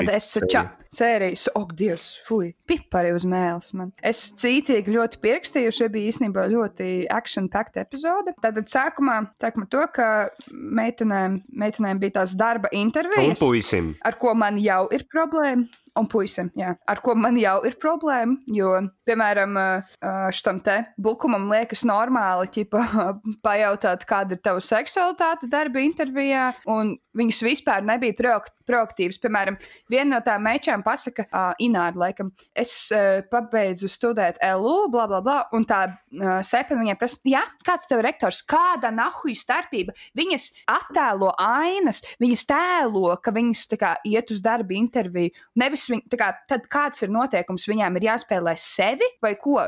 Kad es čau sērijas, oh, Dievs, fuj, pipari uz mēles man. Es cītīgi ļoti pierakstīju, šī bija īstenībā ļoti action-packed epizode. Tātad sākumā, sākumā to, ka meitenēm, meitenēm bija tās darba intervijas. Un puisim. Ar ko man jau ir problēma. Un puisim, jā, ar ko man jau ir problēma. Jo, piemēram, šitam te bukumam liekas normāli, ķipa, pajautāt, kāda ir tava seksualitāte darba intervijā. Un viņas vispār nebija proaktīvas. Piemēram, viena no tām mečām pasaka, uh, Ināra, laikam, es uh, pabeidzu studēt LU, bla, bla, bla. Un tā uh, Stepana viņai prasa, jā, kāds tev rektors, kāda nahuja starpība? Viņas attēlo ainas, viņas tēlo, ka viņas kā, iet uz darba interviju. Nevis viņi, kā, tad kāds ir noteikums, viņām ir jāspēlē sevi vai ko?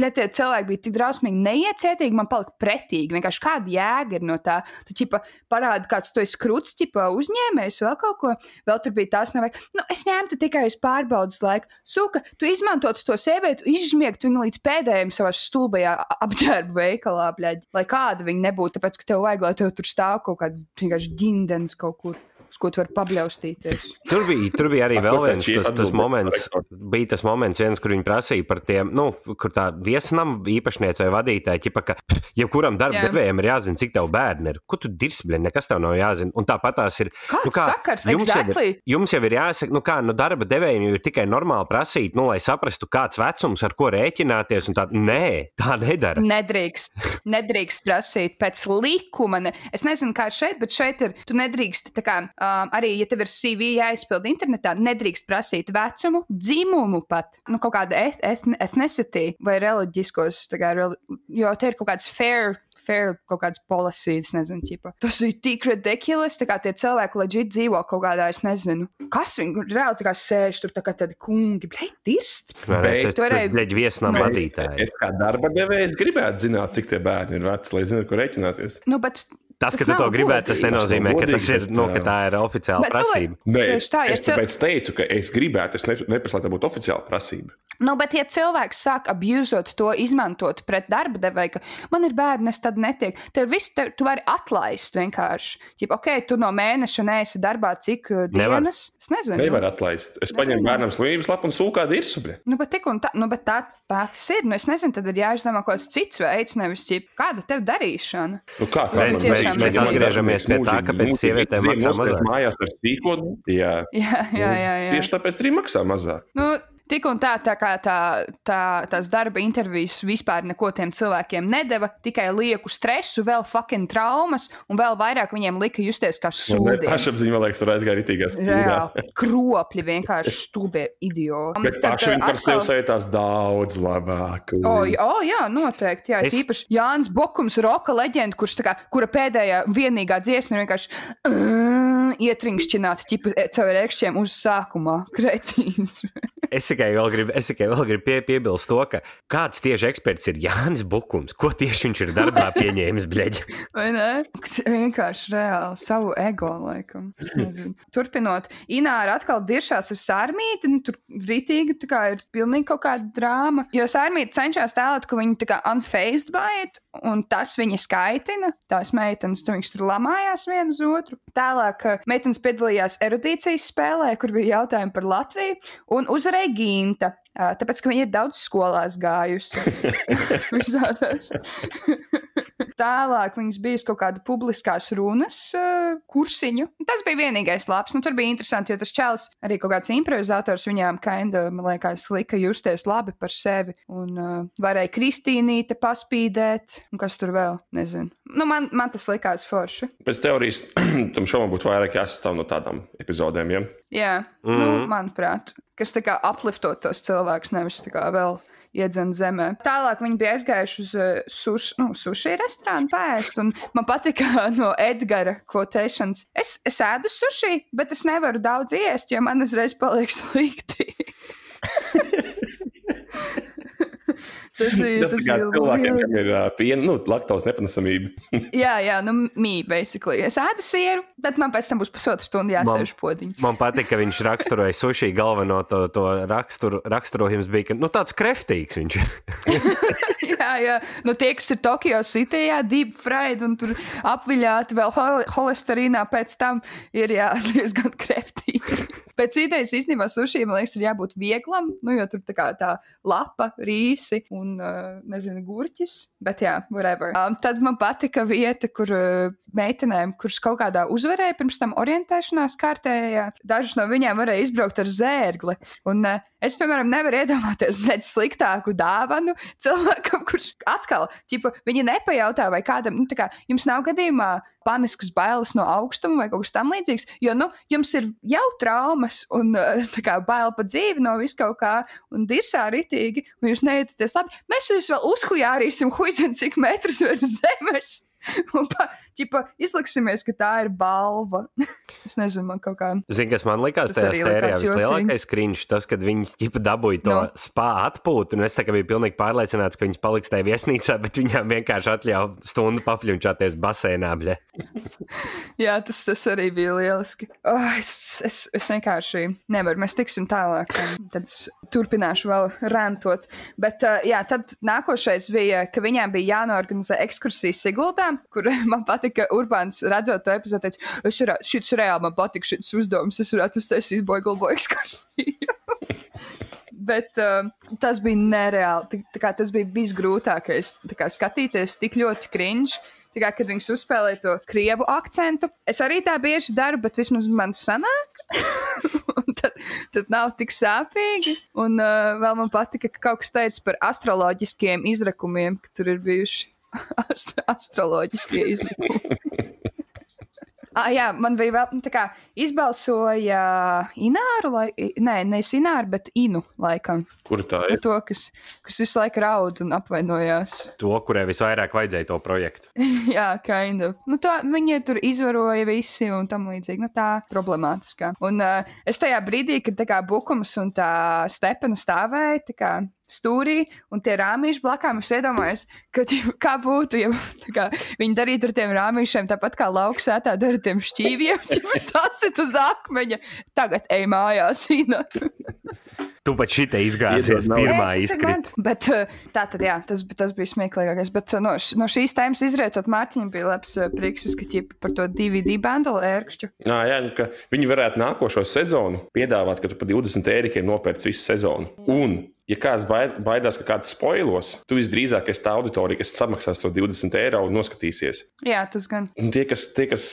Ja tie cilvēki bija tik drausmīgi neiecietīgi, man palika pretīgi. Vienkārši kāda jēga ir no tā? Tu ķipa parādi, kāds tu esi krūts, ķipa uzņēmējs, vēl kaut ko. Vēl tur bija tās, nevajag. Nu, es ņemtu tikai uz pārbaudas laiku. Suka, tu izmantotu to sievieti, izžmiegtu viņu līdz pēdējiem savā stulbajā apģērba veikalā, bļaļ, lai kāda viņa nebūtu, tāpēc, ka tev vajag, lai tev tur stāv kaut kāds vienkārši ģindens kaut kur. Uz ko tu vari pabļaustīties. Tur bija, tur bija arī vēl viens tas, tas moments, bija tas moments, viens, kur viņi prasīja par tiem, nu, kur tā viesnam īpašniece vai vadītāja, ķipa, ka jebkuram darba devējam ir jāzina, cik tev bērni ir. Ko tu dirsbļi, nekas tev nav jāzina. Un tāpat tās ir. Kāds nu, kā, sakars, jums, exactly. jau ir, jums jau ir jāsaka, nu kā, nu darba devējiem jau ir tikai normāli prasīt, nu, lai saprastu, kāds vecums, ar ko rēķināties. Tā, nē, tā nedara. Nedrīkst, nedrīkst prasīt pēc likuma. Ne. Es nezinu, kā šeit, bet šeit ir. Tu nedrīkst, kā, um, arī, ja tev ir CV jāizpild internetā, nedrīkst prasīt vecumu, dzimumu pat, nu, kaut kādu et, et, ethnicity vai reliģiskos, kā, jo te ir kaut kāds fair fair kaut kādas policijas, nezinu, ķipa. Tas ir tik ridiculous, tā kā tie cilvēki leģit dzīvo kaut kādā, es nezinu, kas viņi reāli tā kā sēž tur tā kā tādi kungi, blēd, dirst. Bet tu varēji, blēd, viesnām nu, vadītāji. Es kā darba devējs gribētu zināt, cik tie bērni ir veci, lai zinātu, ko rēķināties. Nu, bet Tas, tas ka tu to gribētu, tas nenozīmē, ka, tas ir, nu, ka tā ir oficiāla bet, prasība. Nē, tā, ja es cil... tāpēc teicu, ka es gribētu, es neprasu, lai tā būtu oficiāla prasība. Nu, bet, ja cilvēks sāk abusot to, izmantot pret darba devēju, ka man ir bērni, es tad netiek, tev viss, tev, tu vari atlaist vienkārši. Ķip, ok, tu no mēneša neesi darbā cik Nevar. dienas. Es nezinu. Nevar atlaist. Es paņemu bērnam slimības lapu un sūkā dirsubi. Nu, bet tik un tā, nu, bet tā, tā tas ir. Nu, es nezinu, tad ir jāizdomā kaut kāds cits veids, nevis ķip, kāda tev darīšana. Nu, kā, kā mēs, mēs, mēs atgriežamies pie tā, ka pēc sievietēm maksā mazāk. Mājās ar sīkodu. Jā. Jā, jā, jā, jā. Tieši tāpēc arī maksā mazāk. Nu, Tik un tā, tā kā tā, tā, tās darba intervijas vispār neko tiem cilvēkiem nedeva, tikai lieku stresu, vēl fucking traumas, un vēl vairāk viņiem lika justies kā sūdi. Pašapziņa, man liekas, tur aizgāja ritīgās. Reāli, kropļi vienkārši stūbie idioti. Bet paši viņi par sevi sajūtās daudz labāk. O, oh, oh, jā, noteikti, jā. Es... Tīpaši Jānis Bokums, roka leģenda, kurš tā kā, kura pēdējā vienīgā dziesma ir vienkārši uh, ietrinkšķināta ķipa caur ēkšķiem uz sākumā. Kretīns. es tikai vēl gribu, es tikai vēl gribu pie, piebilst to, ka kāds tieši eksperts ir Jānis Bukums. Ko tieši viņš ir darbā pieņēmis, bleģi? Vai ne? Vienkārši reāli savu ego, laikam. Turpinot, Ināra atkal diršās ar sārmīti, nu, tur rītīgi tā kā ir pilnīgi kaut kāda drāma, jo sārmīti cenšas tēlot, ka viņi tā kā unfazed by it, un tas viņa skaitina. Tās meitenes, tur viņš tur lamājās viena uz otru. Tālāk meitenes piedalījās erudīcijas spēlē, kur bija jautājumi par Latviju, un uzvarēja orienta Tāpēc, ka viņa ir daudz skolās gājusi. Visādās. Tālāk viņas bija kaut kāda publiskās runas uh, kursiņu. Tas bija vienīgais labs. Nu, tur bija interesanti, jo tas čels arī kaut kāds improvizators viņām, kinda, man liekas, lika justies labi par sevi. Un uh, varēja Kristīnīte paspīdēt, un kas tur vēl, nezinu. Nu, man, man tas likās forši. Pēc teorijas tam šovam būtu vairāk jāsastāv no tādām epizodēm, ja? Jā, mm -hmm. nu, mhm. manuprāt, kas tā kā apliftot tos cilvēkus, nevis tā kā vēl iedzen zemē. Tālāk viņi bija aizgājuši uz uh, suši, nu, suši restorānu pēst, un man patika no Edgara kvotēšanas. Es, es ēdu suši, bet es nevaru daudz iest, jo man uzreiz paliek slikti. Tas ir tas, kas manā cilvēkiem ir uh, piena, nu, laktos nepanesamība. jā, jā, nu, mīja, basically. Es ēdu sieru, bet man pēc tam būs pusotru stundu jāsēž podiņā. Man patīk, ka viņš raksturoja sushi galveno to, to raksturu, raksturojums bija, ka, nu, tāds kreftīgs viņš ir. jā, jā, nu, tie, kas ir Tokio City, jā, deep fried un tur apviļāti vēl holesterīnā pēc tam ir, jā, diezgan kreftīgi. Pēc idejas īstenībā sushi, man liekas, ir jābūt vieglam, nu, jo tur tā kā tā lapa, rīsi un, uh, nezinu, gurķis. Bet jā, whatever. Um, tad man patika vieta, kur uh, meitenēm, kuras kaut kādā uzvarēja pirms tam orientēšanās kārtējā, dažas no viņām varēja izbraukt ar zērgli. Un uh, es, piemēram, nevaru iedomāties nec sliktāku dāvanu cilvēkam, kurš atkal, ķipa, viņi nepajautā, vai kādam, nu, tā kā jums nav gadījumā paniskas bailes no augstuma vai kaut kas tamlīdzīgs. Jo nu, jums ir jau traumas un kā, bail par dzīvi no vis kaut kā, un dirsā ritīgi, un jūs nejūtaties labi. Mēs jūs vēl uzhujārīsim, huizin, cik metrus virs zemes. Un pa, ķipa, izliksimies, ka tā ir balva. es nezinu, man kaut kā. Zini, kas man likās tajā sērijā vislielākais krīņš, tas, kad viņas ķipa dabūja to no. spā atpūtu, un es tā kā biju pilnīgi pārliecināts, ka viņas paliks tajā viesnīcā, bet viņām vienkārši atļauj stundu papļunčāties basēnā, jā, tas, tas arī bija lieliski. Oh, es, es, es vienkārši nevaru, mēs tiksim tālāk, tad es turpināšu vēl rantot. Bet, uh, jā, tad nākošais bija, ka viņām bija jānorganizē ekskursijas Siguldā, beigām, kur man patika, ka Urbāns redzot to epizodi, teica, es varētu, šis reāli man patīk šis uzdevums, es varētu uztaisīt boigulbo ekskursiju. Bet uh, tas bija nereāli. Tā, tā tas bija visgrūtākais. Kā, skatīties tik ļoti. Tā kā, kad viņi uzspēlēja to krievu akcentu, es arī tā bieži daru, bet vismaz man sanāk. tad, tad nav tik sāpīgi. Un uh, vēl man patika, ka kaut kas teica par astroloģiskiem izrakumiem, ka tur ir bijuši ast astroloģiskie izrakumi. Ah, jā, man bija vēl nu, tā kā izbalsoja Ināru, lai, nē, nevis Ināru, bet Inu laikam. Kur tā ir? To, kas, kas visu laiku raud un apvainojās. To, kurai visvairāk vajadzēja to projektu. jā, kind of. Nu, to, viņi tur izvaroja visi un tam līdzīgi. Nu, tā problemātiskā. Un uh, es tajā brīdī, kad tā kā Bukums un tā Stepana stāvēja, tā kā stūrī, un tie rāmīši blakām. Es iedomājos, ka, kā būtu, ja kā, viņi darītu ar tiem rāmīšiem tāpat kā lauksētā dara ar tiem šķīviem, ja sasit uz akmeņa. Tagad ej mājās, Ina. Tu pat šī te izgāzies pirmā izkrita. Bet tā tad, jā, tas, tas bija smieklīgākais. Bet no, no šīs tēmas izrietot Mārtiņam bija labs prieks, ka ķipa par to DVD bandolu ērkšķu. Jā, jā, nu, ka viņi varētu nākošo sezonu piedāvāt, ka tu pa 20 ērikiem nopērci visu sezonu. Un ja kāds baidās, ka kāds spoilos, tu visdrīzāk esi tā auditorija, kas samaksās to 20 eiro un noskatīsies. Jā, tas gan. Un tie, kas, tie, kas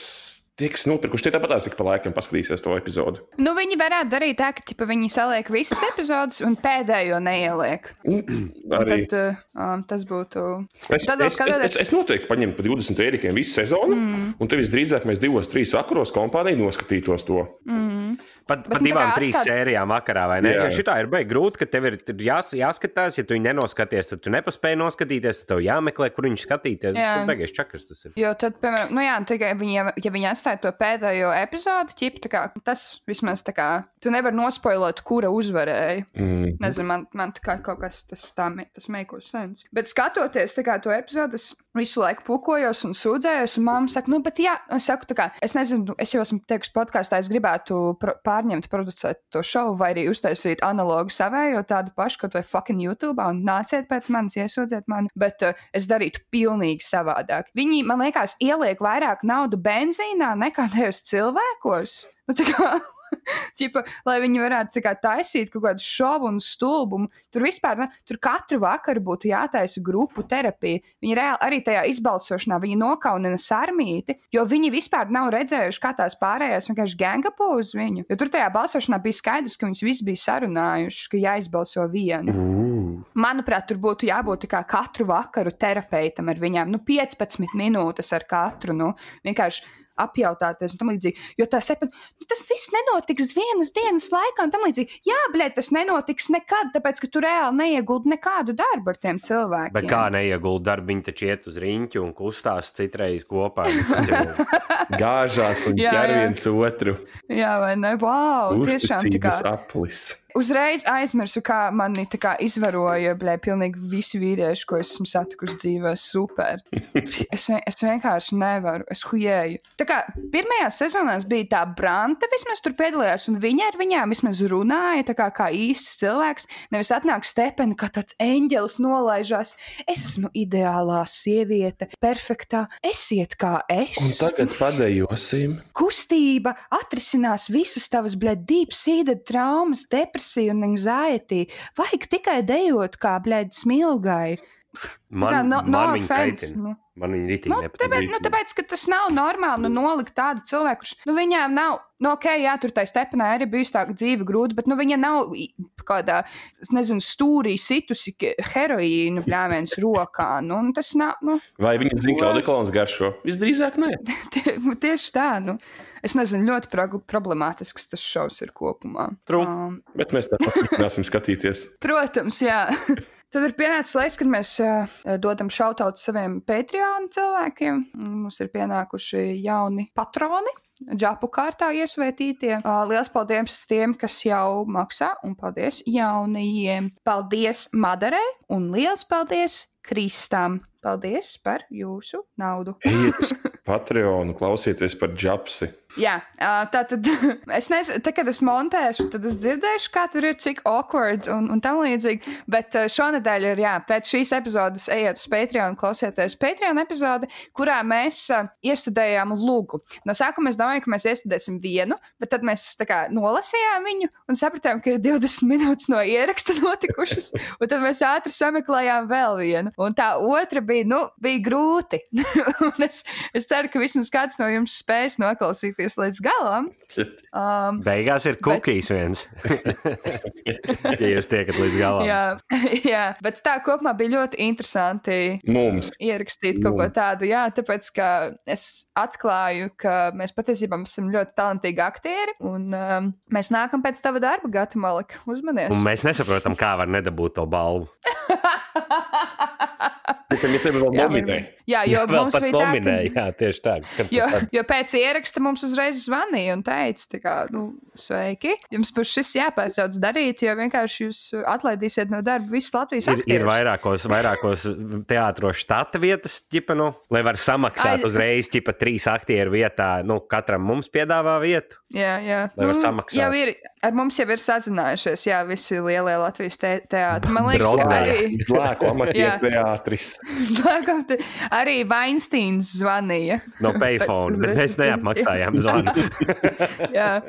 Tie, kas nopirkuši, tie tāpat ik pa laikam paskatīsies to epizodu. Nu, viņi varētu darīt tā, ka ķipa, viņi saliek visas epizodes un pēdējo neieliek. Mm, arī tad, um, tas būtu. Es, tad, es, skatoties... es, es noteikti paņemtu pa 20 eirikiem visu sezonu, mm. un tev visdrīzāk mēs divos, trīs vakaros kompānija noskatītos to. Mm. Pat, pat nu, divām, trīs atstāt... sērijām vakarā, vai ne? Jā. Jo šitā ir baigi grūti, ka tev ir jās, jāskatās, ja tu viņu nenoskaties, tad tu nepaspēji noskatīties, tad tev jāmeklē, kur viņš skatīties. Jā. Tas beigas čakars tas ir. Jo tad, piemēram, nu jā, tikai viņi, ja viņi atstāja to pēdējo epizodi, ķip, kā, tas vismaz tā kā, tu nevari nospoilot, kura uzvarēja. Mm. Nezinu, man, man kā kaut kas tas, tā, tas make sense. Bet skatoties kā, to epizodu, es visu laiku pukojos un sūdzējos, un mamma saka, nu, bet jā, es saku, tā kā, es nezinu, es jau esmu teikusi podkāstā, es gribētu pār pārņemt, producēt to šovu, vai arī uztaisīt analogu savējo tādu pašu, kaut vai fucking YouTube, un nāciet pēc manis, iesūdziet mani, bet uh, es darītu pilnīgi savādāk. Viņi, man liekas, ieliek vairāk naudu benzīnā nekā tajos cilvēkos. Nu, kā, Čipa, lai viņi varētu kā, taisīt kaut kādu šovu un stulbumu. Tur vispār, ne, tur katru vakaru būtu jātaisa grupu terapija. Viņi reāli arī tajā izbalsošanā nokaunina sarmīti, jo viņi vispār nav redzējuši, kā tās pārējās vienkārši gangapo uz viņu. Jo tur tajā balsošanā bija skaidrs, ka viņas visi bija sarunājuši, ka jāizbalso viena. Mm. Manuprāt, tur būtu jābūt kā katru vakaru terapeitam ar viņiem, nu, 15 minūtes ar katru. Nu, vienkārši apjautāties un tam līdzīgi. Jo tā stepa, nu, tas viss nenotiks vienas dienas laikā un tam līdzīgi. Jā, blēd, tas nenotiks nekad, tāpēc, ka tu reāli neieguldi nekādu darbu ar tiem cilvēkiem. Bet kā neieguldi darbu, viņi taču iet uz riņķu un kustās citreiz kopā. Gāžās un ķer viens otru. Jā, vai ne? Wow, tiešām tā kā aplis. Uzreiz aizmirsu, kā mani kā, izvaroja blē, pilnīgi visi vīrieši, ko esmu satikusi dzīvē. Super. Es, es vienkārši nevaru, es hujēju. Tā kā pirmajā sezonā bija tā branta, vismaz tur piedalījās, un viņa ar viņām vismaz runāja kā, kā īsts cilvēks. Nevis atnāk stepeni, kā tāds eņģelis nolaižās. Es esmu ideālā sieviete, perfektā, esiet kā es. Un tagad padejosim. Kustība atrisinās visas tavas, blē, deep seated traumas, depresijas depresija un anxiety. Vajag tikai dejot kā blēdi smilgai. Man, kā, no, no man offense. Nu. Man viņa rītīgi nu, tāpēc, nu, tāpēc, ka tas nav normāli nu, nolikt tādu cilvēku, kurš, nu, viņām nav, nu, ok, jā, tur tā stepenā arī bijusi tā dzīve grūta, bet, nu, viņa nav kādā, es nezinu, stūrī situsi heroīnu bļāviens rokā, nu, tas nav, nu. Vai viņa zina, kā odekolons garšo? Visdrīzāk nē. Tieši tā, nu. Es nezinu, ļoti problemātisks tas šovs ir kopumā. True. Um, Bet mēs tāpat turpināsim skatīties. Protams, jā. Tad ir pienācis laiks, kad mēs uh, dodam šautautu saviem Patreon cilvēkiem. Mums ir pienākuši jauni patroni. Džapu kārtā iesvētītie. Uh, Lielas paldies tiem, kas jau maksā, un paldies jaunajiem. Paldies Madarei un liels paldies Kristam. Paldies par jūsu naudu. Patreonu, klausieties par džapsi. Jā, tā tad es nezinu, tā, kad es montēšu, tad es dzirdēšu, kā tur ir, cik awkward un, un tam līdzīgi. Bet šonadēļ ir, jā, pēc šīs epizodes ejiet uz Patreon, klausieties Patreon epizodi, kurā mēs iestudējām lūgu. No sākuma es domāju, ka mēs iestudēsim vienu, bet tad mēs kā, nolasījām viņu un sapratām, ka ir 20 minūtes no ieraksta notikušas, un tad mēs ātri sameklējām vēl vienu. Un tā otra bija, nu, bija grūti. es, es ceru, ka vismaz kāds no jums spēs noklausīt noskatīties līdz galam. Um, Beigās ir kukīs bet... viens. ja jūs tiekat līdz galam. Jā, jā, bet tā kopumā bija ļoti interesanti. Mums. Ierakstīt kaut Mums. ko tādu, jā, tāpēc, ka es atklāju, ka mēs patiesībā esam ļoti talantīgi aktieri, un um, mēs nākam pēc tava darba, Gata Malika, uzmanies. Un mēs nesaprotam, kā var nedabūt to balvu. Viņi tevi vēl nominē. Jā, jo vēl mums bija nominē, tā, ka... jā, tieši tā. Jo, jo pēc ieraksta mums uzreiz zvanīja un teica, kā, nu, sveiki, jums par šis jāpārtrauc darīt, jo vienkārši jūs atlaidīsiet no darba visas Latvijas ir, aktierus. ir vairākos, vairākos teātros štata vietas, ķipa, nu, lai var samaksāt Ai... uzreiz, ķipa, trīs aktieru vietā, nu, katram mums piedāvā vietu. Jā, jā. Lai nu, var samaksāt. Jau ir, ar mums jau ir sazinājušies, jā, visi lielie Latvijas te teātri. Man liekas, Brodē. ka arī. Zlēko amatieru teātris. Slēgam, arī Weinsteins zvanīja. No payphone, bet mēs neapmaksājām zvanu. jā.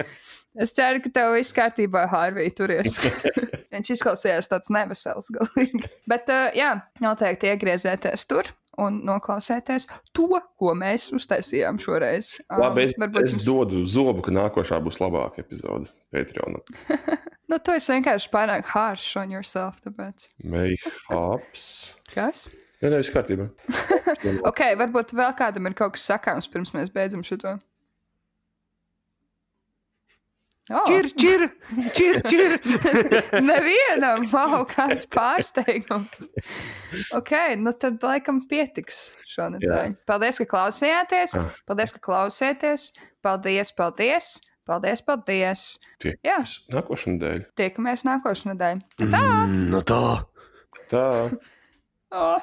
Es ceru, ka tev viss kārtībā, Hārvija, turies. Viņš izklausījās tāds nevesels galīgi. Bet, uh, jā, noteikti iegriezēties tur un noklausēties to, ko mēs uztaisījām šoreiz. Um, Labi, es, Varbūt es jums... dodu zobu, ka nākošā būs labāka epizode Patreon. nu, tu esi vienkārši pārāk harsh on yourself, tāpēc. Mayhaps. Kas? Nē, nē, viss kārtībā. ok, varbūt vēl kādam ir kaut kas sakāms, pirms mēs beidzam šo. Oh. Čir, čir, čir, čir. Nevienam, wow, kāds pārsteigums. Ok, nu tad laikam pietiks šonadēļ. Paldies, ka klausījāties. Ah. Paldies, ka klausieties. Paldies, paldies. Paldies, paldies. Tiekamies nākošais nedēļa. Tiekamies nākošais nedēļa. Tā! Mm, no tā! Tā! Oh.